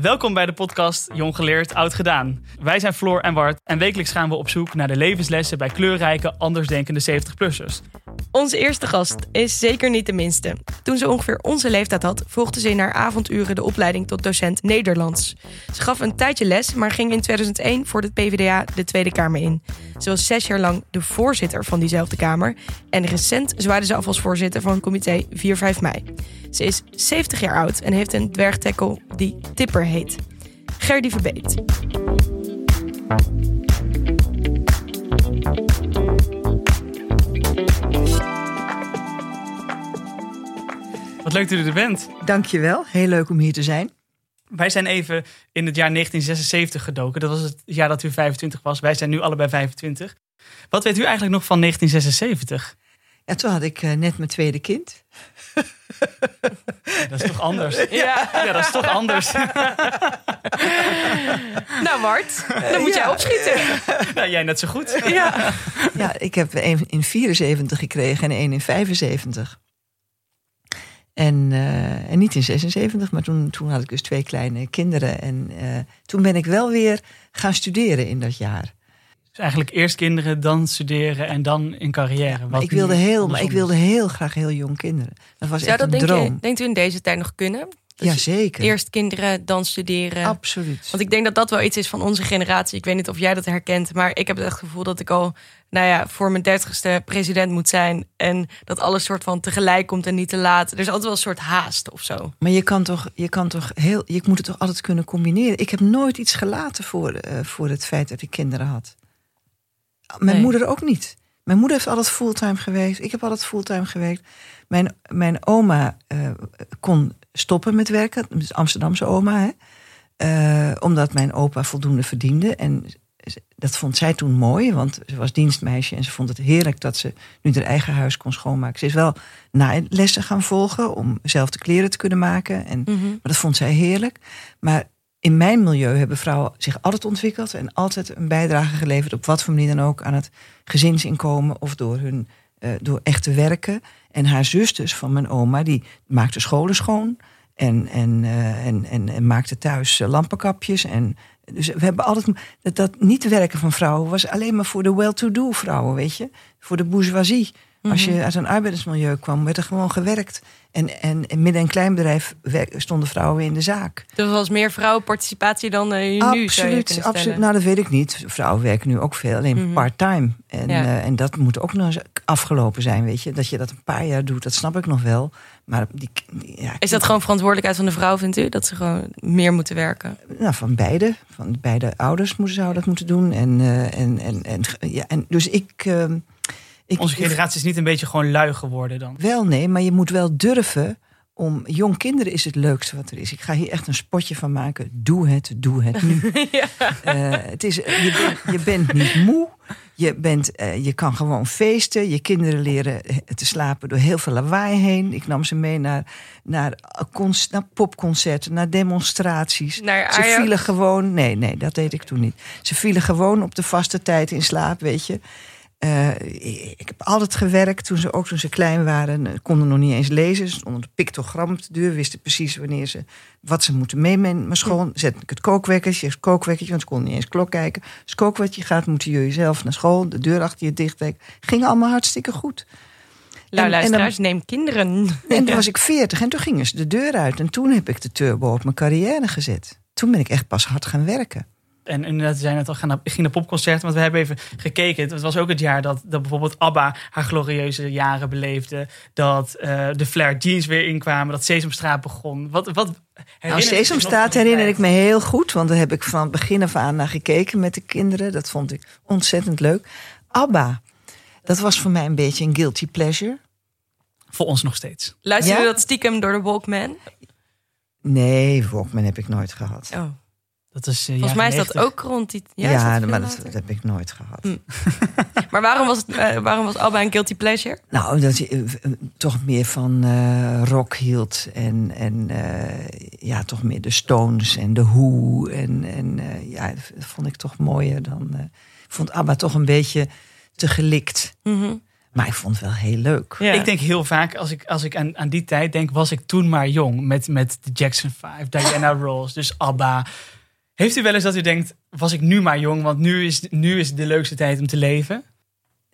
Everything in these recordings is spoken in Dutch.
Welkom bij de podcast Jong Geleerd, Oud Gedaan. Wij zijn Floor en Bart en wekelijks gaan we op zoek naar de levenslessen bij kleurrijke, andersdenkende 70-plussers. Onze eerste gast is zeker niet de minste. Toen ze ongeveer onze leeftijd had, volgde ze in haar avonduren de opleiding tot docent Nederlands. Ze gaf een tijdje les, maar ging in 2001 voor de PvdA de Tweede Kamer in. Ze was zes jaar lang de voorzitter van diezelfde Kamer. En recent zwaaide ze af als voorzitter van het comité 4-5 mei. Ze is 70 jaar oud en heeft een dwergtekkel die Tipper heet. Gerdy Verbeet. Leuk dat u er bent. Dankjewel, heel leuk om hier te zijn. Wij zijn even in het jaar 1976 gedoken. Dat was het jaar dat u 25 was. Wij zijn nu allebei 25. Wat weet u eigenlijk nog van 1976? Ja, toen had ik uh, net mijn tweede kind. Dat is toch anders? Ja, ja dat is toch anders. nou, Mart, dan moet ja. jij opschieten. Nou, jij net zo goed. Ja, ja ik heb een in 74 gekregen en een in 75. En, uh, en niet in 76, maar toen, toen had ik dus twee kleine kinderen. En uh, toen ben ik wel weer gaan studeren in dat jaar. Dus eigenlijk eerst kinderen, dan studeren en dan in carrière. Ja, maar, ik wilde heel, maar ik wilde heel graag heel jong kinderen. Dat was Zou echt dat een denk droom. Je, denkt u in deze tijd nog kunnen? Dus ja, zeker. Eerst kinderen, dan studeren. Absoluut. Want ik denk dat dat wel iets is van onze generatie. Ik weet niet of jij dat herkent, maar ik heb het echt gevoel dat ik al, nou ja, voor mijn dertigste president moet zijn. En dat alles soort van tegelijk komt en niet te laat. Er is altijd wel een soort haast of zo. Maar je kan toch, je kan toch heel, je moet het toch altijd kunnen combineren. Ik heb nooit iets gelaten voor, uh, voor het feit dat ik kinderen had. Mijn nee. moeder ook niet. Mijn moeder heeft altijd fulltime gewerkt. Ik heb altijd fulltime gewerkt. Mijn, mijn oma uh, kon stoppen met werken. Dus Amsterdamse oma. Hè? Uh, omdat mijn opa voldoende verdiende. En dat vond zij toen mooi. Want ze was dienstmeisje. En ze vond het heerlijk dat ze nu haar eigen huis kon schoonmaken. Ze is wel lessen gaan volgen. Om zelf de kleren te kunnen maken. En, mm -hmm. Maar dat vond zij heerlijk. Maar in mijn milieu hebben vrouwen zich altijd ontwikkeld en altijd een bijdrage geleverd, op wat voor manier dan ook, aan het gezinsinkomen of door hun uh, door echt te werken. En haar zusters van mijn oma, die maakte scholen schoon en, en, uh, en, en, en, maakte thuis uh, lampenkapjes. En, dus we hebben altijd. Dat, dat niet werken van vrouwen was alleen maar voor de well-to-do vrouwen, weet je? Voor de bourgeoisie. Als je uit een arbeidersmilieu kwam, werd er gewoon gewerkt. En, en, en midden- en kleinbedrijf stonden vrouwen in de zaak. Dus was meer vrouwenparticipatie dan uh, nu? Absoluut, absoluut. Nou, dat weet ik niet. Vrouwen werken nu ook veel, alleen mm -hmm. part-time. En, ja. uh, en dat moet ook nog afgelopen zijn, weet je. Dat je dat een paar jaar doet, dat snap ik nog wel. Maar die, die, ja, Is dat gewoon verantwoordelijkheid van de vrouw, vindt u? Dat ze gewoon meer moeten werken? Nou, van beide. Van beide ouders moeten, zouden dat moeten doen. En, uh, en, en, en, ja, en dus ik... Ik, Onze generatie is niet een beetje gewoon lui geworden dan? Wel nee, maar je moet wel durven om... Jong kinderen is het leukste wat er is. Ik ga hier echt een spotje van maken. Doe het, doe het nu. ja. uh, het is, je, ben, je bent niet moe. Je, bent, uh, je kan gewoon feesten. Je kinderen leren te slapen door heel veel lawaai heen. Ik nam ze mee naar, naar, naar popconcerten, naar demonstraties. Naar ze vielen gewoon... Nee, nee, dat deed ik toen niet. Ze vielen gewoon op de vaste tijd in slaap, weet je. Uh, ik heb altijd gewerkt, toen ze, ook toen ze klein waren, konden nog niet eens lezen. Ze stonden een pictogram op de deur, wisten precies wanneer ze, wat ze moeten meenemen naar school. Zet ik het kookwekkertje, het kookwekkertje, want ze konden niet eens klok kijken. Als het kookwekkertje gaat, moeten jullie zelf naar school, de deur achter je dicht trekken. Ging allemaal hartstikke goed. Nou, luisteraars, neem kinderen. En toen was ik veertig en toen gingen ze de deur uit. En toen heb ik de turbo op mijn carrière gezet. Toen ben ik echt pas hard gaan werken. En inderdaad, zijn het al gaan naar, ging naar popconcerten. Want we hebben even gekeken. Het was ook het jaar dat, dat bijvoorbeeld ABBA haar glorieuze jaren beleefde. Dat uh, de Flair Jeans weer inkwamen. Dat Sesamstraat begon. Wat, wat nou, Sesamstraat herinner ik me heel goed. Want daar heb ik van begin af aan naar gekeken met de kinderen. Dat vond ik ontzettend leuk. ABBA, dat was voor mij een beetje een guilty pleasure. Voor ons nog steeds. Luister je ja? dat stiekem door de Walkman? Nee, Walkman heb ik nooit gehad. Oh. Dat is, uh, Volgens mij is dat ook rond die. Ja, ja dat maar dat, dat, heb ik nooit gehad. Mm. maar waarom was, het, uh, waarom was Alba een guilty pleasure? Nou, dat je uh, toch meer van rock hield. En, en ja, toch meer de Stones en de Who. En, en ja, dat vond ik toch mooier dan. ik vond Abba toch een beetje te gelikt. Mm -hmm. Maar ik vond het wel heel leuk. Ja. Ik denk heel vaak, als ik, als ik aan, aan die tijd denk, was ik toen maar jong. Met, met de Jackson 5, Diana Ross, dus ABBA. Heeft u wel eens dat u denkt, was ik nu maar jong? Want nu is, nu is de leukste tijd om te leven.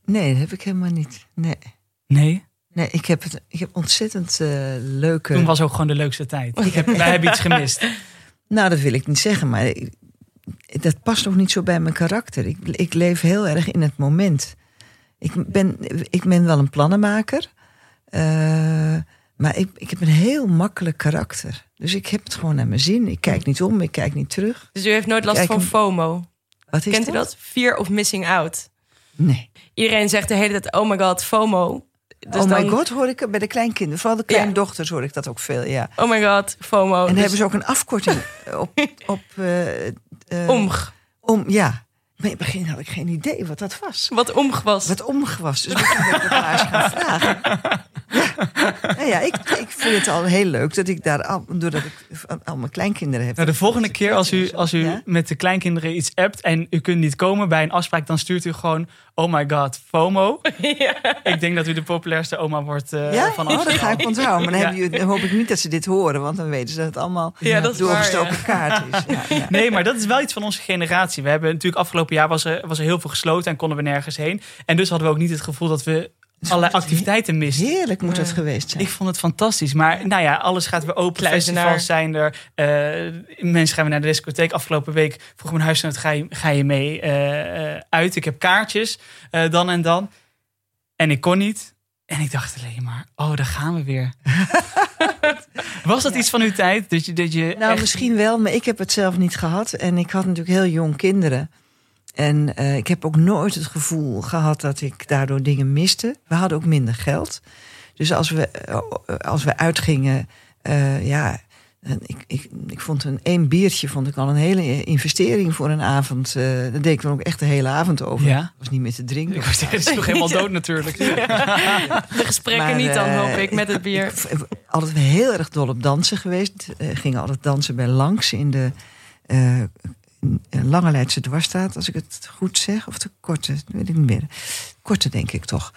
Nee, dat heb ik helemaal niet. Nee. Nee, Nee, ik heb, het, ik heb ontzettend eh, leuke. toen was ook gewoon de leukste tijd. Ik heb, wij hebben iets gemist. Nou, dat wil ik niet zeggen, maar ik- dat past ook niet zo bij mijn karakter. Ik, ik leef heel erg in het moment. Ik ben, ik ben wel een plannenmaker, eh, maar ik, ik heb een heel makkelijk karakter. Dus ik heb het gewoon naar mijn zin. Ik kijk niet om, ik kijk niet terug. Dus u heeft nooit last Kijk, van FOMO. Wat is Kent u dat? Fear of missing out. Nee. Iedereen zegt de hele tijd, oh my god, FOMO. Dus oh my dan- god, hoor ik bij de kleinkinderen. Vooral de kleindochters hoor ik dat ook veel, ja. Oh my god, FOMO. En dan Dus hebben ze ook een afkorting op... op eh, eh, omg. om ja. Maar in het begin had ik geen idee wat dat was. Wat omg was. Wat omg was. Dus ik het maar eens gaan vragen. Ja, Nou ja ik, ik vind het al heel leuk dat ik daar al, doordat ik al mijn kleinkinderen heb. Nou, de volgende keer als u, als u Ja? met de kleinkinderen iets appt en u kunt niet komen bij een afspraak, dan stuurt u gewoon, oh my god, FOMO. Ik denk dat u de populairste oma wordt eh, ja, van oh, dat Amsterdam. ga ik onthouden. Maar dan, hoop ik niet dat ze dit horen, want dan weten ze dat het allemaal Ja, dat is doorgestoken waar, kaart is. Ja, ja. Nee, maar dat is wel iets van onze generatie. We hebben natuurlijk afgelopen jaar was er, was er heel veel gesloten en konden we nergens heen. En dus hadden we ook niet het gevoel dat we allerlei activiteiten misten. Heerlijk moet het geweest zijn. Ik vond het fantastisch. Maar nou ja, alles gaat weer open. Kluizenaar. Festivals zijn er. eh, mensen gaan weer naar de discotheek. Afgelopen week vroeg mijn huisgenoot, ga je, ga je mee eh, uit? Ik heb kaartjes, eh, dan en dan. En ik kon niet. En ik dacht alleen maar, oh, daar gaan we weer. Was dat iets van uw tijd? Dat je, dat je Nou, echt- misschien wel, maar ik heb het zelf niet gehad. En ik had natuurlijk heel jong kinderen. En eh, ik heb ook nooit het gevoel gehad dat ik daardoor dingen miste. We hadden ook minder geld. Dus als we, eh, als we uitgingen, eh, ja, en ik, ik, ik vond een één biertje vond ik al een hele investering voor een avond. Eh daar deed ik dan ook echt de hele avond over. Ja. was niet meer te drinken. Ik was is toch helemaal dood natuurlijk. De gesprekken Maar, niet dan, hoop ik, met het bier. Ik altijd heel erg dol op dansen geweest. Eh, gingen altijd dansen bij Langs in de eh, Lange Leidse dwarsstraat, als ik het goed zeg. Of de korte, weet ik niet meer. Korte, denk ik toch.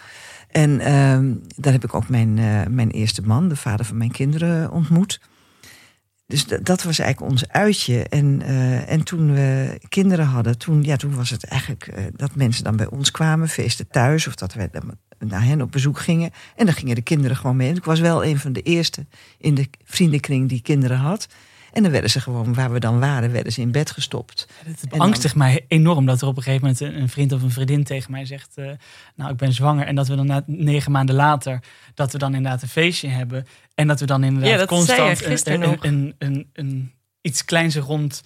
En ehm, daar heb ik ook mijn, eh, mijn eerste man, de vader van mijn kinderen, ontmoet. Dus dat was eigenlijk ons uitje. En, eh, en toen we kinderen hadden, toen, ja, toen was het eigenlijk eh, dat mensen dan bij ons kwamen, feesten thuis, of dat wij naar hen op bezoek gingen. En dan gingen de kinderen gewoon mee. Ik was wel een van de eerste in de vriendenkring die kinderen had. En dan werden ze gewoon, waar we dan waren, werden ze in bed gestopt. Het dan- beangstigt mij enorm dat er op een gegeven moment een, een vriend of een vriendin tegen mij zegt: eh, Nou, ik ben zwanger. En dat we dan na, negen maanden later, dat we dan inderdaad een feestje hebben. En dat we dan inderdaad Ja, dat constant gisteren een, nog. een, een, een, een iets kleins rond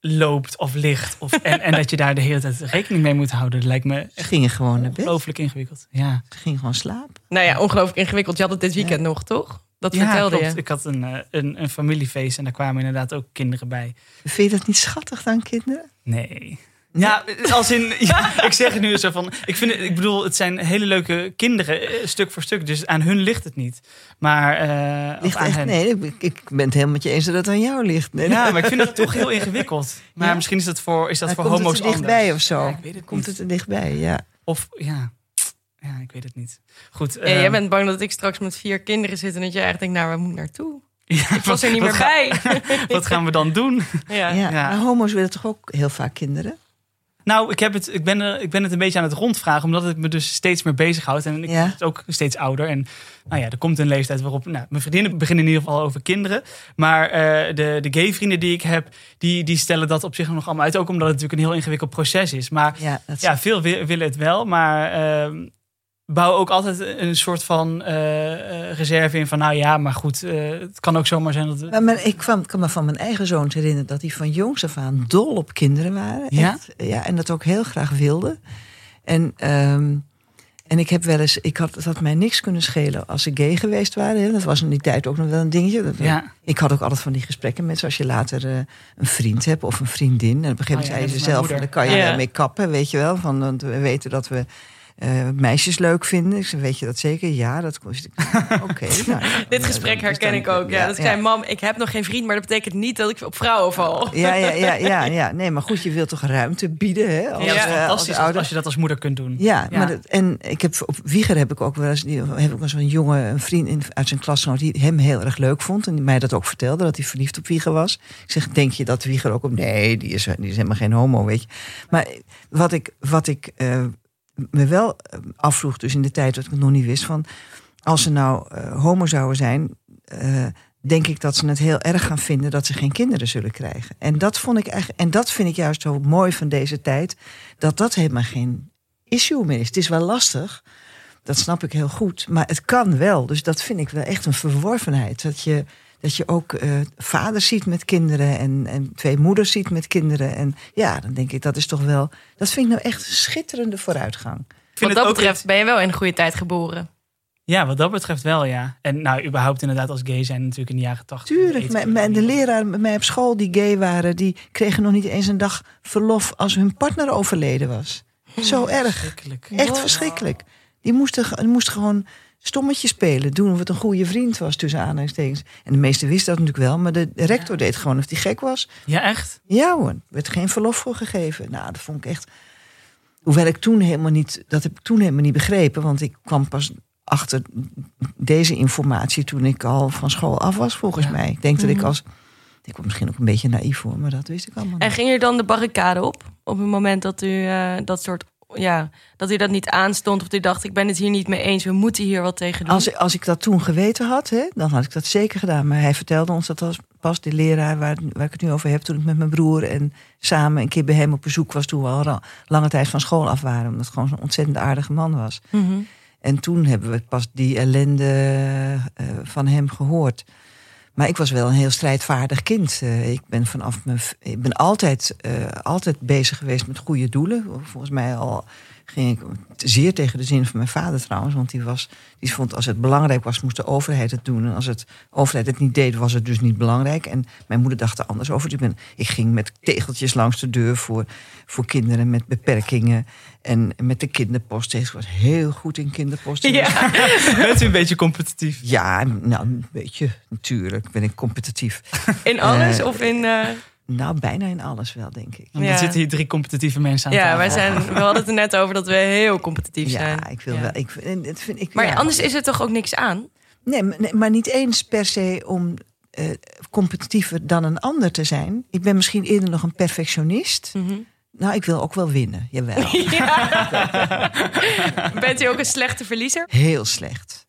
loopt of ligt. Of, en, en dat je daar de hele tijd rekening mee moet houden. Dat lijkt me Ze gingen gewoon naar bed. ongelooflijk ingewikkeld. Ja, Ze gingen gewoon slapen. Nou ja, ongelooflijk ingewikkeld. Je had het dit weekend nog, toch? Dat ja vertelde klopt. je. Ik had een, eh, een, een familiefeest en daar kwamen inderdaad ook kinderen bij. Vind je dat niet schattig dan, kinderen? Nee. Ja, als in, ja, ik zeg het nu zo van. Ik, vind het, ik bedoel, het zijn hele leuke kinderen, eh, stuk voor stuk. Dus aan hun ligt het niet. Maar. eh, Ligt aan echt, hen. nee, ik, ik ben het helemaal met je eens dat het aan jou ligt. Nee, Ja, maar ik vind het toch heel ingewikkeld. Maar Ja? misschien is dat voor, is dat Maar voor komt homo's het er dichtbij of zo? Ja, ik weet het Komt niet. het er dichtbij, ja. Of ja. Ja, ik weet het niet. Goed. Ja, eh, jij bent bang dat ik straks met vier kinderen zit en dat je eigenlijk denkt, nou, waar moet ik naartoe? ja, Ik was er niet meer ga- bij. Wat gaan we dan doen? ja. ja. homo's willen toch ook heel vaak kinderen? Nou, ik, heb het, ik, ben, er- ik ben het een beetje aan het rondvragen, omdat het me dus steeds meer bezighoudt. En ik Ja. word ook steeds ouder. En nou ja, er komt een leeftijd waarop. Nou, mijn vriendinnen beginnen in ieder geval over kinderen. Maar eh, de, de gay vrienden die ik heb, die, die stellen dat op zich nog allemaal uit. Ook omdat het natuurlijk een heel ingewikkeld proces is. Maar Ja, dat is- ja, veel wi- willen het wel. Maar ehm bouw ook altijd een soort van eh, reserve in van, nou ja, maar goed, eh, het kan ook zomaar zijn dat. we- Maar, maar ik kwam, kan me van mijn eigen zoons herinneren dat die van jongs af aan dol op kinderen waren. Ja? Echt. ja en dat ook heel graag wilden. En, ehm, en ik heb wel eens, ik had, het had mij niks kunnen schelen als ze gay geweest waren. hè. Dat was in die tijd ook nog wel een dingetje. Dat- Ja. Ik had ook altijd van die gesprekken met ze als je later een vriend hebt of een vriendin. En op een gegeven Oh moment ja, zei ze zelf, daar kan je Ja. mee kappen, weet je wel. Van, want we weten dat we eh, meisjes leuk vinden. Ik zei, weet je dat zeker? Ja, dat kost. Oké. nou, Dit dan- gesprek dan- herken dan- ik ook. Ja, dat ik zei, mam, ik heb nog geen vriend, maar dat betekent niet dat ik op vrouwen val. Ja, ja, ja, ja, ja. Nee, maar goed, je wilt toch ruimte bieden, hè? Als, Ja, dat is eh, als fantastisch als, ouder. als je dat als moeder kunt doen. Ja, Ja. Maar dat, en ik heb op Wieger heb ik ook wel eens, die, heb ik wel een jongen, een vriend in, uit zijn klasgenoot die hem heel erg leuk vond en die mij dat ook vertelde dat hij verliefd op Wieger was. Ik zeg, denk je dat Wieger ook op? Nee, die is, die is helemaal geen homo, weet je. Maar wat ik, wat ik eh, me wel eh, afvroeg, dus in de tijd dat ik het nog niet wist, van als ze nou eh, homo zouden zijn. eh, denk ik dat ze het heel erg gaan vinden dat ze geen kinderen zullen krijgen. En dat vond ik echt, en dat vind ik juist zo mooi van deze tijd, dat dat helemaal geen issue meer is. Het is wel lastig, dat snap ik heel goed, maar het kan wel. Dus dat vind ik wel echt een verworvenheid. Dat je, dat je ook eh vaders ziet met kinderen en, en twee moeders ziet met kinderen. En ja, dan denk ik dat is toch wel, dat vind ik nou echt een schitterende vooruitgang. Wat dat betreft ben je wel in een goede tijd geboren. Ja, wat dat betreft wel, ja. En nou, überhaupt inderdaad als gay zijn natuurlijk in de jaren tachtig. Tuurlijk, mijn, mijn- de leraren bij mij op school die gay waren, die kregen nog niet eens een dag verlof als hun partner overleden was. Zo erg. Verschrikkelijk. Echt verschrikkelijk. Die moesten, moesten gewoon stommetje spelen. Doen of het een goede vriend was, tussen aanhalingstekens. En de meesten wisten dat natuurlijk wel. Maar de rector deed gewoon of die gek was. Ja, echt? Ja hoor, er werd geen verlof voor gegeven. Nou, dat vond ik echt... Hoewel ik toen helemaal niet... Dat heb ik toen helemaal niet begrepen. Want ik kwam pas achter deze informatie toen ik al van school af was, volgens Ja. mij. Ik denk dat ik Mhm. als... Ik was misschien ook een beetje naïef voor, maar dat wist ik allemaal En niet. ging je dan de barricade op? Op het moment dat u eh, dat soort. Ja, dat u dat niet aanstond. Of u dacht, ik ben het hier niet mee eens. We moeten hier wat tegen doen. Als, als ik dat toen geweten had, hè, dan had ik dat zeker gedaan. Maar hij vertelde ons dat als pas de leraar waar, waar ik het nu over heb, toen ik met mijn broer en samen een keer bij hem op bezoek was, toen we al lange tijd van school af waren, omdat het gewoon zo'n ontzettend aardige man was. Mhm. En toen hebben we pas die ellende eh, van hem gehoord. Maar ik was wel een heel strijdvaardig kind. Eh, ik ben vanaf mijn. Ik ben altijd, eh, altijd bezig geweest met goede doelen. Volgens mij al ging ik zeer tegen de zin van mijn vader trouwens. Want die, was, die vond als het belangrijk was, moest de overheid het doen. En als het overheid het niet deed, was het dus niet belangrijk. En mijn moeder dacht er anders over. Dus Ik, ben, ik ging met tegeltjes langs de deur voor, voor kinderen met beperkingen. En met de kinderpost. Ik was heel goed in kinderpost. Ja. Bent u een beetje competitief? Ja, nou, een beetje. Natuurlijk ben ik competitief. In alles Eh, of in. eh, Nou, bijna in alles wel, denk ik. Want Ja. Er zitten hier drie competitieve mensen aan ja, tafel. wij zijn. We hadden het er net over dat we heel competitief zijn. Ja, ik wil Ja. wel. Ik, het vind ik, Maar ja. anders is er toch ook niks aan? Nee, maar- nee, maar niet eens per se om eh, competitiever dan een ander te zijn. Ik ben misschien eerder nog een perfectionist. Mhm. Nou, ik wil ook wel winnen. Jawel. Ja. Bent u ook een slechte verliezer? Heel slecht.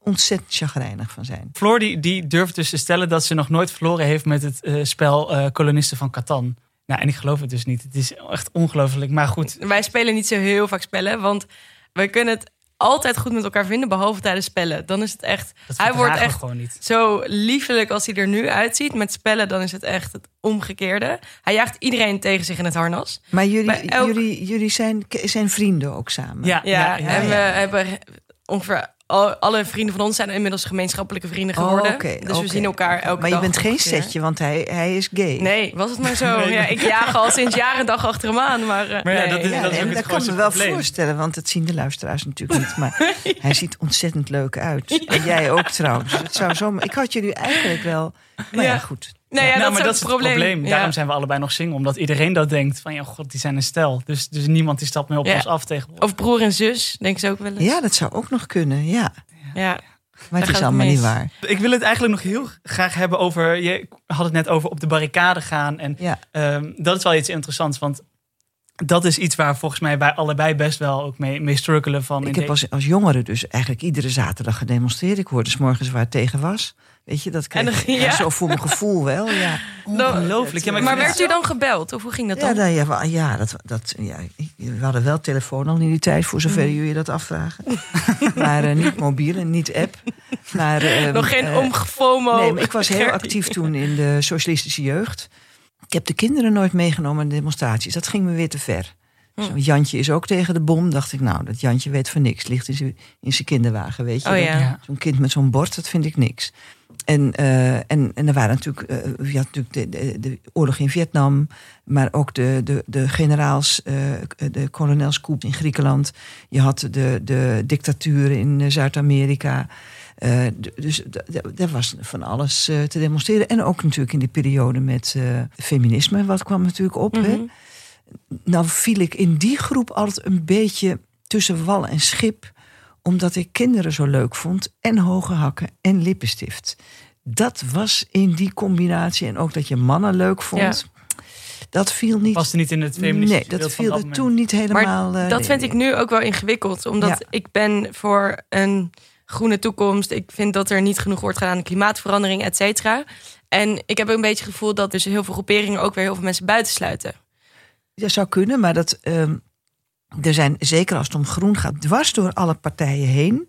Ontzettend chagrijnig van zijn. Floor die, die durft dus te stellen dat ze nog nooit verloren heeft met het eh, spel eh, Kolonisten van Catan. Nou, en ik geloof het dus niet. Het is echt ongelooflijk. Maar goed, Wij spelen niet zo heel vaak spellen, want we kunnen het altijd goed met elkaar vinden, behalve tijdens spellen. Dan is het echt. dat Hij wordt echt gewoon niet. zo liefelijk als hij er nu uitziet. Met spellen, dan is het echt het omgekeerde. Hij jaagt iedereen tegen zich in het harnas. Maar jullie, elk- jullie, jullie zijn, zijn vrienden ook samen. Ja, Ja, ja, ja, en ja. we hebben ongeveer alle vrienden van ons zijn inmiddels gemeenschappelijke vrienden Oh, geworden. dus we zien elkaar elke Maar je dag bent geen ongeveer. setje, want hij, hij is gay. Nee, was het maar zo. Nee, Ja, ik jaag al sinds jaar en dag achter hem aan. Maar, eh, Maar ja, nee. dat is- Ja, dat het dat kan me wel probleem. voorstellen, want dat zien de luisteraars natuurlijk niet. Maar hij ziet ontzettend leuk uit. En jij ook trouwens. Het zou zo, ik had jullie eigenlijk wel. Maar ja, Ja. goed. Nee, ja, nou, dat maar is dat is het probleem. Ja. Daarom zijn we allebei nog single. Omdat iedereen dat denkt. Van ja, god, die zijn een stel. Dus, dus niemand die stapt meer op Ja. ons af tegenwoordig. Of broer en zus, denk ze ook wel eens. Ja, dat zou ook nog kunnen. Ja, Ja. maar het is het allemaal mis. niet waar. Ik wil het eigenlijk nog heel graag hebben over... Je had het net over op de barricade gaan. En Ja. ehm, dat is wel iets interessants. Want dat is iets waar volgens mij wij allebei best wel ook mee, mee struggelen. Van Ik heb als, als jongere dus eigenlijk iedere zaterdag gedemonstreerd. Ik hoorde s morgens waar het tegen was. Weet je, dat kreeg En ja. zo voor mijn gevoel wel. Ja, Ongelooflijk. Ja, maar werd u dan gebeld? Of hoe ging dat ja, dan? dan, ja, ja, dat, dat, ja, ik- we hadden wel telefoon al in die tijd, voor zover Mm. jullie dat afvragen. maar eh, niet mobiel en niet app. Maar, ehm, Nog geen eh, omgefomo. Nee, maar ik was heel actief toen in de socialistische jeugd. Ik heb de kinderen nooit meegenomen aan de demonstraties. Dat ging me weer te ver. Zo'n Jantje is ook tegen de bom. Dacht ik, nou, dat Jantje weet van niks. Ligt in zijn, in zijn kinderwagen, weet je. Oh ja. Zo'n kind met zo'n bord, dat vind ik niks. En, eh, en, en er waren natuurlijk, eh, je had natuurlijk de, de, de oorlog in Vietnam, maar ook de, de, de generaals, eh, de kolonelscoup in Griekenland. Je had de, de dictaturen in eh, Zuid-Amerika. Eh, dus d- d- er was van alles eh, te demonstreren. En ook natuurlijk in die periode met eh, feminisme, wat kwam natuurlijk op. hè. Mhm. Nou viel ik in die groep altijd een beetje tussen wal en schip. Omdat ik kinderen zo leuk vond. En hoge hakken en lippenstift. Dat was in die combinatie. En ook dat je mannen leuk vond. Dat viel niet... Paste niet in het feministische nee, dat viel er toen niet helemaal... eh, dat nee, vind ik nu ook wel ingewikkeld. Omdat Ja. ik ben voor een groene toekomst. Ik vind dat er niet genoeg wordt gedaan aan klimaatverandering, et cetera. En ik heb ook een beetje het gevoel dat dus heel veel groeperingen ook weer heel veel mensen buitensluiten. Dat zou kunnen, maar dat, ehm, er zijn, zeker als het om groen gaat, dwars door alle partijen heen.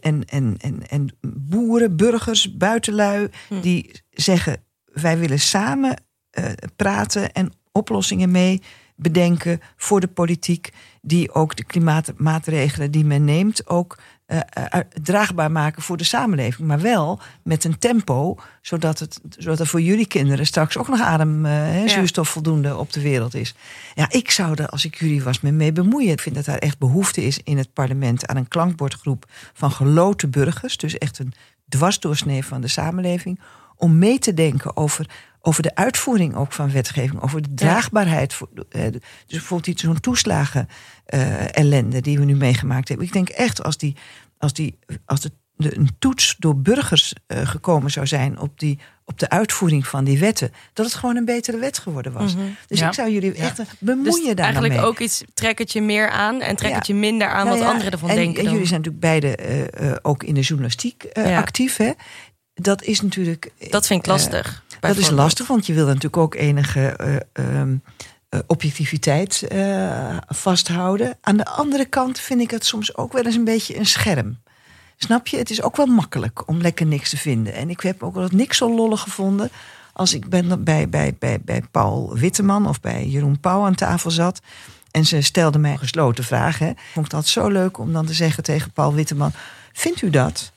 En, en, en, en boeren, burgers, buitenlui, Hm. die zeggen: wij willen samen eh, praten en oplossingen mee bedenken voor de politiek, die ook de klimaatmaatregelen die men neemt ook eh, eh, draagbaar maken voor de samenleving. Maar wel met een tempo, zodat, het, zodat er voor jullie kinderen straks ook nog adem, eh, hè, Ja. zuurstof voldoende op de wereld is. Ja, ik zou er, als ik jullie was, me mee bemoeien. Ik vind dat daar echt behoefte is in het parlement aan een klankbordgroep van geloten burgers. Dus echt een dwarsdoorsnee van de samenleving. Om mee te denken over, over de uitvoering ook van wetgeving. Over de draagbaarheid. Eh, dus bijvoorbeeld die- zo'n toeslagen eh, ellende die we nu meegemaakt hebben. Ik denk echt als, die, als, die, als de, de, een toets door burgers eh, gekomen zou zijn op, die, op de uitvoering van die wetten, dat het gewoon een betere wet geworden was. Dus Ja. ik zou jullie echt eh, bemoeien dus daar eigenlijk mee. ook iets, trek het je meer aan en trek Ja. het je minder aan Nou wat anderen ervan en, denken. En dan. jullie zijn natuurlijk beide ook in de journalistiek actief. Hè? Dat is natuurlijk. dat vind ik eh, lastig. dat is lastig, want je wil natuurlijk ook enige eh, ehm, eh, objectiviteit vasthouden. Aan de andere kant vind ik het soms ook wel eens een beetje een scherm. Snap je? Het is ook wel makkelijk om lekker niks te vinden. En ik heb ook wel niks zo lollig gevonden. Als ik ben bij, bij, bij, bij Paul Witteman of bij Jeroen Pauw aan tafel zat. En ze stelde mij gesloten. Hè. Ik vond het altijd zo leuk om dan te zeggen tegen Paul Witteman: Vindt u dat?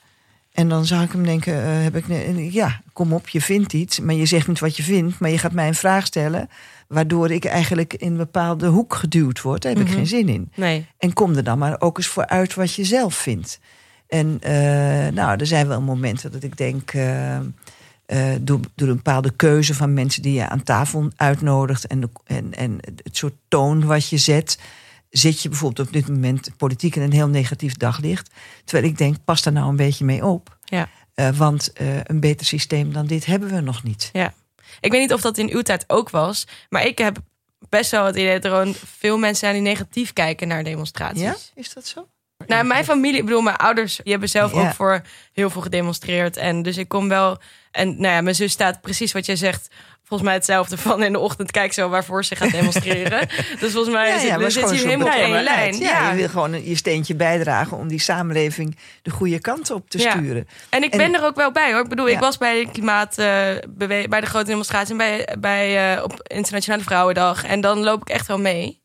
En dan zou ik hem denken: eh, heb ik, Ja, kom op, je vindt iets. Maar je zegt niet wat je vindt. Maar je gaat mij een vraag stellen. Waardoor ik eigenlijk in een bepaalde hoek geduwd word. Daar heb ik Mhm. geen zin in. Nee. En kom er dan maar ook eens voor uit wat je zelf vindt. En eh, nou, er zijn wel momenten dat ik denk. eh, door, door een bepaalde keuze van mensen die je aan tafel uitnodigt. En, de, en, en het soort toon wat je zet. Zit je bijvoorbeeld op dit moment politiek in een heel negatief daglicht. Terwijl ik denk, pas daar nou een beetje mee op. Ja. Eh, want eh, een beter systeem dan dit hebben we nog niet. Ja. Ik weet niet of dat in uw tijd ook was, maar ik heb best wel het idee dat er gewoon veel mensen zijn die negatief kijken naar demonstraties. Ja, is dat zo? Nou, mijn familie, ik bedoel, mijn ouders, die hebben zelf Ja. ook voor heel veel gedemonstreerd. En dus ik kom wel. En nou ja, mijn zus staat precies wat jij zegt. Volgens mij hetzelfde van in de ochtend kijk zo waarvoor ze gaat demonstreren. dus volgens mij zit, maar we zitten hier helemaal op één betrokkenheid. lijn. Ja, Ja. je wil gewoon je steentje bijdragen om die samenleving de goede kant op te Ja. sturen. En ik En- ben er ook wel bij hoor. Ik bedoel, ik Ja. was bij de klimaat, eh, bij de grote demonstratie en bij, bij eh, op Internationale Vrouwendag. En dan loop ik echt wel mee.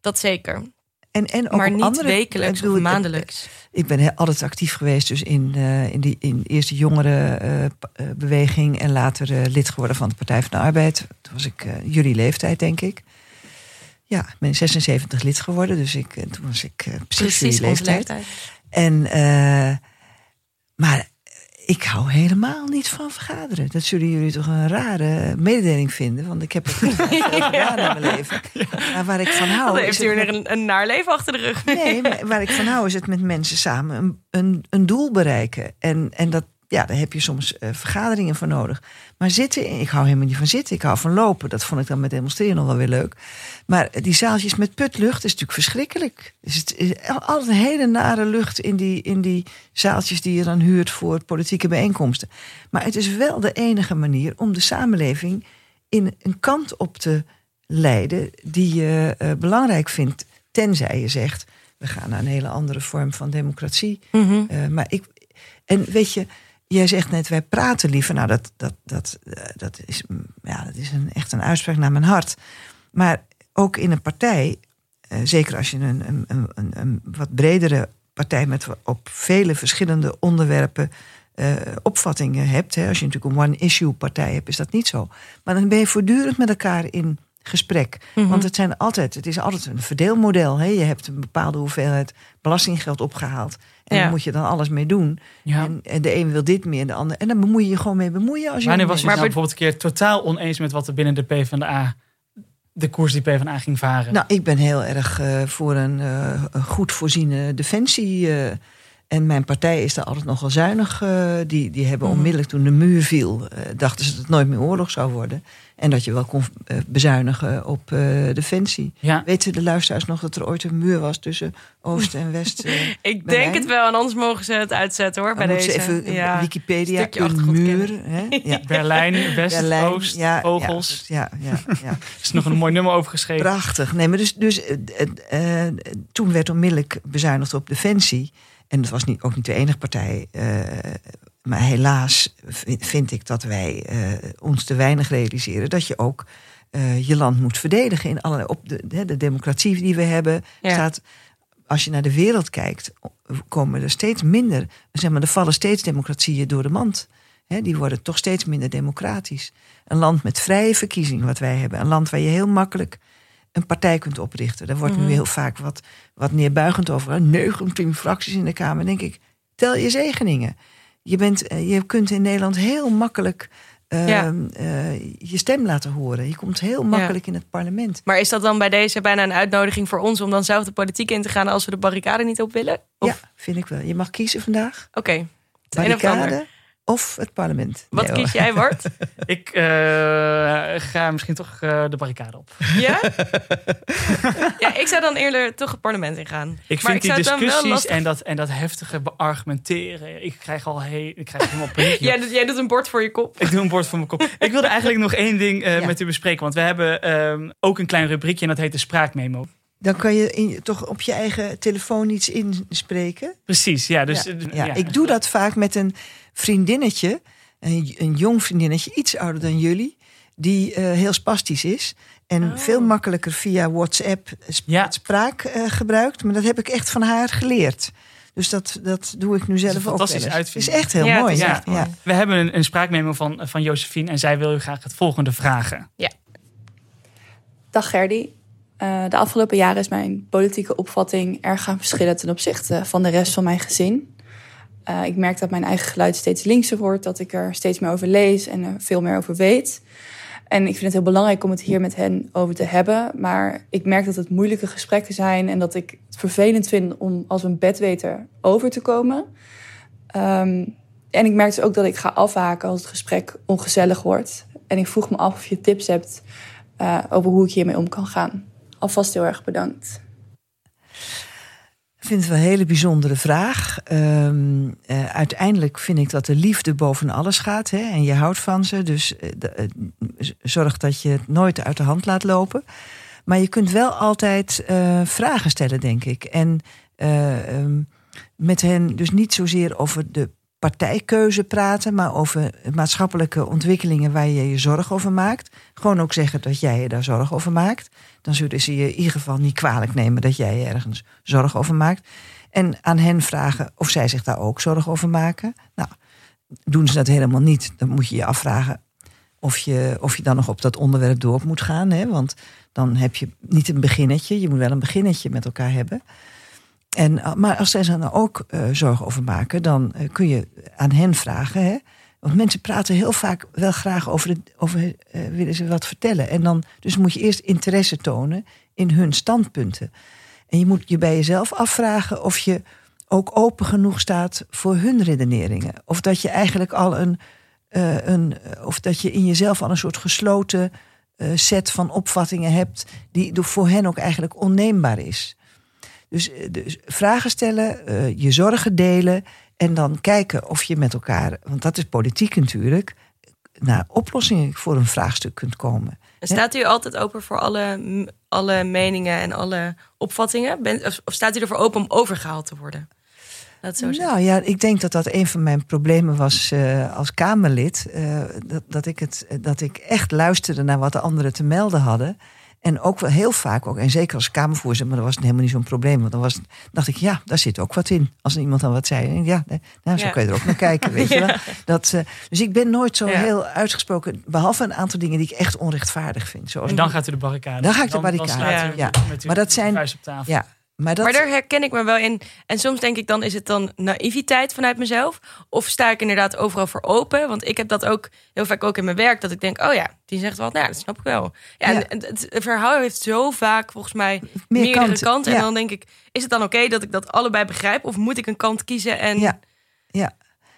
Dat zeker. En, en ook maar niet andere, wekelijks bedoel, of maandelijks. Ik ben altijd actief geweest dus in, eh, in, die, in de eerste jongerenbeweging en later eh, lid geworden van de Partij van de Arbeid. Toen was ik eh, jullie leeftijd, denk ik. Ja, ik ben 76 lid geworden, dus ik, eh, toen was ik eh, precies, Precies jullie leeftijd. leeftijd. En, eh, maar ik hou helemaal niet van vergaderen. Dat zullen jullie toch een rare mededeling vinden, want ik heb het gedaan in mijn leven. Maar waar ik van hou. Dan heeft u er een, een naar leven achter de rug. Nee, maar waar ik van hou is het met mensen samen een, een, een doel bereiken. En, en dat, ja, daar heb je soms eh, vergaderingen voor nodig. Maar zitten, ik hou helemaal niet van zitten. Ik hou van lopen. Dat vond ik dan met demonstreren nog wel weer leuk. Maar die zaaltjes met putlucht is natuurlijk verschrikkelijk. Dus het is altijd een hele nare lucht in die, in die zaaltjes die je dan huurt voor politieke bijeenkomsten. Maar het is wel de enige manier om de samenleving in een kant op te leiden die je eh, belangrijk vindt. Tenzij je zegt, we gaan naar een hele andere vorm van democratie. Mhm. Eh, maar ik, en weet je, jij zegt net, wij praten liever. Nou, dat, dat, dat, eh, dat is, mm, ja, dat is een, echt een uitspraak naar mijn hart. Maar ook in een partij eh, zeker als je een, een, een, een, wat bredere partij met op vele verschillende onderwerpen uh, opvattingen hebt. Hè. Als je natuurlijk een one-issue partij hebt, is dat niet zo. Maar dan ben je voortdurend met elkaar in gesprek. Mhm. Want het, zijn altijd, het is altijd een verdeelmodel. Hè. Je hebt een bepaalde hoeveelheid belastinggeld opgehaald. En Ja. daar moet je dan alles mee doen. Ja. En, en de een wil dit meer, de ander. En dan bemoei je je gewoon mee bemoeien. Als je Wanneer er was je nou bijvoorbeeld een keer totaal oneens met wat er binnen de PvdA, de koers die PvdA ging varen? Nou, ik ben heel erg eh, voor een eh, goed voorziene defensie. eh, en mijn partij is daar altijd nogal zuinig. eh, die, die hebben Mhm. onmiddellijk toen de muur viel, eh, dachten ze dat het nooit meer oorlog zou worden. En dat je wel kon eh, bezuinigen op eh, defensie. ja. Weten de luisteraars nog dat er ooit een muur was tussen Oost en West? eh, Ik Berlijn? denk het wel, en anders mogen ze het uitzetten hoor. dan bij deze. ze even ja. Wikipedia, Stukje een muur. Hè? Ja. Berlijn, West, Berlijn, Oost, ja, Vogels. Ja, ja, ja, ja. Er is nog een mooi nummer over geschreven. Prachtig. Nee, maar dus, dus toen werd onmiddellijk bezuinigd op defensie. En dat was niet, ook niet de enige partij. Maar helaas vind, ik dat wij eh, ons te weinig realiseren dat je ook eh, je land moet verdedigen in allerlei op de, de, de democratie die we hebben Ja. staat. Als je naar de wereld kijkt, komen er steeds minder, zeg maar, er vallen steeds democratieën door de mand. Die worden toch steeds minder democratisch. Een land met vrije verkiezingen, wat wij hebben. Een land waar je heel makkelijk een partij kunt oprichten. Daar wordt Mhm. nu heel vaak wat, wat neerbuigend over. hè. 19 fracties in de Kamer. Dan denk ik, tel je zegeningen. Je, bent, eh, je kunt in Nederland heel makkelijk eh, Ja. eh, je stem laten horen. Je komt heel makkelijk in het parlement. Maar is dat dan bij deze bijna een uitnodiging voor ons om dan zelf de politiek in te gaan als we de barricade niet op willen? Of, Ja, vind ik wel. Je mag kiezen vandaag. Oké. Ander. Barricade of het parlement. Wat Nee, kies jij, Bart? Ik eh, ga misschien toch eh, de barricade op. Ja? ja, ik zou dan eerder toch het parlement ingaan. Ik Maar vind ik die discussies lastig- en dat, en dat heftige beargumenteren. Ik krijg al he ik krijg helemaal paniek. Jij, doet- jij doet een bord voor je kop. Ik doe een bord voor mijn kop. Ik wilde eigenlijk nog één ding eh, Ja. met u bespreken. Want we hebben ehm, ook een klein rubriekje en dat heet de spraakmemo. Dan kan je in, toch op je eigen telefoon iets inspreken. Precies, ja. Dus, ja, eh, ja. ja. Ik doe dat vaak met een vriendinnetje, een, een jong vriendinnetje, iets ouder dan jullie, die eh, heel spastisch is. En Oh. veel makkelijker via WhatsApp sp- Ja. spraak eh, gebruikt. Maar dat heb ik echt van haar geleerd. Dus dat, dat doe ik nu zelf ook eens. Het is uitvinding. echt heel Ja, mooi. is ja. echt mooi. Ja. We hebben een, een spraakmemo van, van Josephine en zij wil u graag het volgende vragen. Dag Gerdy. Eh, de afgelopen jaren is mijn politieke opvatting erg gaan verschillen ten opzichte van de rest van mijn gezin. Eh, ik merk dat mijn eigen geluid steeds linkser wordt, dat ik er steeds meer over lees en er veel meer over weet. En ik vind het heel belangrijk om het hier met hen over te hebben. Maar ik merk dat het moeilijke gesprekken zijn en dat ik het vervelend vind om als een bedweter over te komen. Ehm, en ik merk dus ook dat ik ga afhaken als het gesprek ongezellig wordt. En ik vroeg me af of je tips hebt eh, over hoe ik hiermee om kan gaan. Alvast heel erg bedankt. Ik vind het wel een hele bijzondere vraag. Ehm, eh, uiteindelijk vind ik dat de liefde boven alles gaat. Hè, en je houdt van ze. Dus eh, eh, zorg dat je het nooit uit de hand laat lopen. Maar je kunt wel altijd vragen stellen, denk ik. En eh, ehm, met hen dus niet zozeer over de partijkeuze praten, maar over maatschappelijke ontwikkelingen waar je je zorgen over maakt. Gewoon ook zeggen dat jij je daar zorgen over maakt. Dan zullen ze je in ieder geval niet kwalijk nemen dat jij je ergens zorgen over maakt. En aan hen vragen of zij zich daar ook zorgen over maken. Nou, doen ze dat helemaal niet, dan moet je je afvragen of je, of je dan nog op dat onderwerp door moet gaan. Hè? Want dan heb je niet een beginnetje, je moet wel een beginnetje met elkaar hebben. En, eh, maar als zij zich dan ook eh, zorgen over maken, dan eh, kun je aan hen vragen. Hè? Want mensen praten heel vaak wel graag over, het, over willen ze wat vertellen. En dan, dus moet je eerst interesse tonen in hun standpunten. En je moet je bij jezelf afvragen of je ook open genoeg staat voor hun redeneringen. Of dat je eigenlijk al een, een of dat je in jezelf al een soort gesloten set van opvattingen hebt, die voor hen ook eigenlijk onneembaar is. Dus, eh, dus vragen stellen, eh, je zorgen delen en dan kijken of je met elkaar, want dat is politiek natuurlijk, naar oplossingen voor een vraagstuk kunt komen. En staat u altijd open voor alle, alle meningen en alle opvattingen? Ben, of, staat u ervoor open om overgehaald te worden? Het zo. Nou ja, ik denk dat dat een van mijn problemen was eh, als Kamerlid. dat, dat, ik het, dat ik echt luisterde naar wat de anderen te melden hadden. En ook wel heel vaak, ook, en zeker als Kamervoorzitter, maar dat was helemaal niet zo'n probleem. Want dan was, dacht ik, ja, daar zit ook wat in. Als iemand dan wat zei, ja, nou, zo Ja. kun je er ook naar kijken, weet je wel. Dat, eh, dus ik ben nooit zo Ja. heel uitgesproken, behalve een aantal dingen die ik echt onrechtvaardig vind. Zoals En dan gaat u de barricade. Dan ga ik de barricade. u Ja. met uw Maar dat zijn- vuist op tafel. Ja, maar dat, Maar daar herken ik me wel in. En soms denk ik dan, is het dan naïviteit vanuit mezelf? Of sta ik inderdaad overal voor open? Want ik heb dat ook heel vaak ook in mijn werk. Dat ik denk, oh ja, die zegt wat. Nou, dat snap ik wel. Ja, Ja. en Het, verhaal heeft zo vaak volgens mij Meer meerdere kanten, kanten. En ja. dan denk ik, is het dan oké dat ik dat allebei begrijp? Of moet ik een kant kiezen? En Ja. Ja.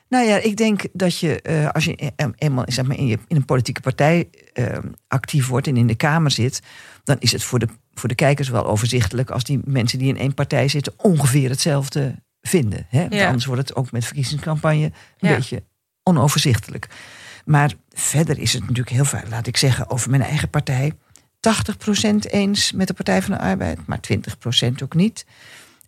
Nou ja, ik denk dat je eh, als je e- eenmaal zeg maar, in, je, in een politieke partij eh, actief wordt en in de Kamer zit, dan is het voor de, voor de kijkers wel overzichtelijk als die mensen die in één partij zitten ongeveer hetzelfde vinden. Hè? Want Ja. anders wordt het ook met verkiezingscampagne een Ja. beetje onoverzichtelijk. Maar verder is het natuurlijk heel vaak, laat ik zeggen, over mijn eigen partij. 80% eens met de Partij van de Arbeid, maar 20% ook niet.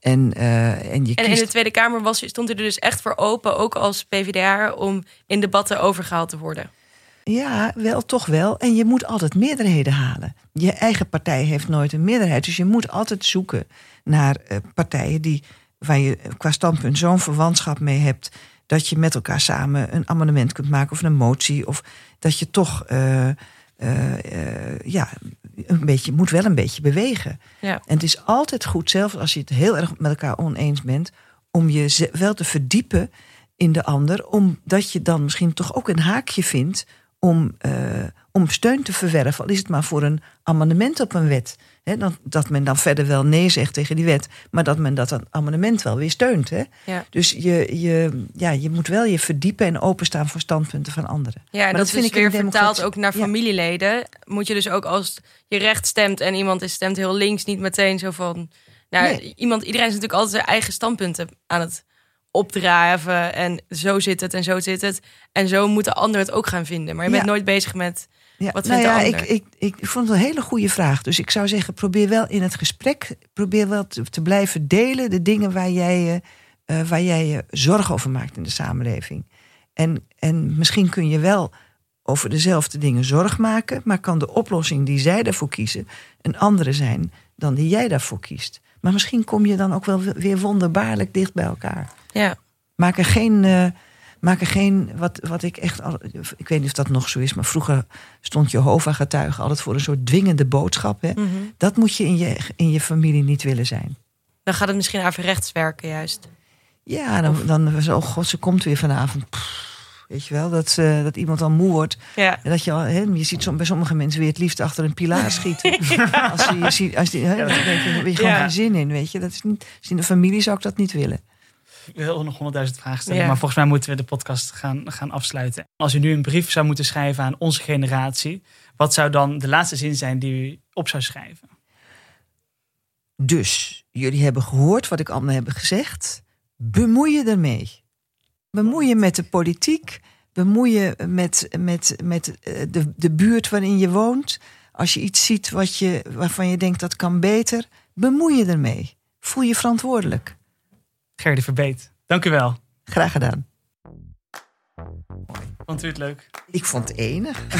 En, eh, en je En in de Tweede Kamer was, stond u er dus echt voor open, ook als PvdA, om in debatten overgehaald te worden. Ja, wel, toch wel. En je moet altijd meerderheden halen. Je eigen partij heeft nooit een meerderheid. Dus je moet altijd zoeken naar eh, partijen die, waar je qua standpunt zo'n verwantschap mee hebt. dat je met elkaar samen een amendement kunt maken of een motie. Of dat je toch. eh, eh, ja, een beetje, moet wel een beetje bewegen. Ja. En het is altijd goed, zelfs als je het heel erg met elkaar oneens bent, om je wel te verdiepen in de ander, omdat je dan misschien toch ook een haakje vindt om, eh, om steun te verwerven. Al is het maar voor een amendement op een wet. Hè, dat, dat men dan verder wel nee zegt tegen die wet, maar dat men dat amendement wel weer steunt. Hè? Ja. Dus je, je, ja, je moet wel je verdiepen en openstaan voor standpunten van anderen. Ja, Maar dat, dat vind ik weer vertaald ook naar Ja. familieleden. Moet je dus ook als je recht stemt en iemand is stemt heel links, niet meteen zo van. Nou, Nee. iemand, iedereen is natuurlijk altijd zijn eigen standpunten aan het opdraven. En zo zit het en zo zit het. En zo moeten anderen het ook gaan vinden. Maar je bent Ja. nooit bezig met. Ja, Wat nou vindt de ja, ander? ik, ik, ik vond het een hele goede vraag. Dus ik zou zeggen, probeer wel in het gesprek, probeer wel te, te blijven delen de dingen waar jij, je, eh, waar jij je zorgen over maakt in de samenleving. En, en misschien kun je wel over dezelfde dingen zorg maken, maar kan de oplossing die zij daarvoor kiezen een andere zijn dan die jij daarvoor kiest. Maar misschien kom je dan ook wel weer wonderbaarlijk dicht bij elkaar. Ja, Maak er geen. eh, maak er geen wat, wat ik echt. Al, ik weet niet of dat nog zo is, maar vroeger stond Jehovah-getuige altijd voor een soort dwingende boodschap. Hè? Mhm. Dat moet je in, je in je familie niet willen zijn. dan gaat het misschien averechts werken, juist. Ja, dan, dan was oh god, ze komt weer vanavond. Pff, weet je wel, dat, dat iemand al moe wordt. Ja, En dat je, al, hè, je ziet som- bij sommige mensen weer het liefst achter een pilaar schieten. Als ze je als die, hè, je, daar heb je gewoon geen zin in, weet je. Dat is niet, in de familie zou ik dat niet willen. Ik wil nog honderdduizend vragen stellen, Ja. maar volgens mij moeten we de podcast gaan, gaan afsluiten. Als u nu een brief zou moeten schrijven aan onze generatie, wat zou dan de laatste zin zijn die u op zou schrijven? Dus, jullie hebben gehoord wat ik allemaal heb gezegd. Bemoei je ermee. Bemoei je met de politiek. Bemoei je met, met, met eh, de, de buurt waarin je woont. Als je iets ziet wat je, waarvan je denkt dat kan beter, bemoei je ermee. Voel je verantwoordelijk. Gerdy Verbeet, dank u wel. Graag gedaan. Vond u het leuk? Ik vond het enig.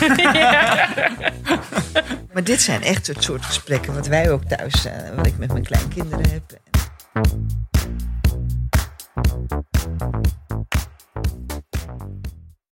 maar dit zijn echt het soort gesprekken wat wij ook thuis, eh, wat ik met mijn kleinkinderen heb.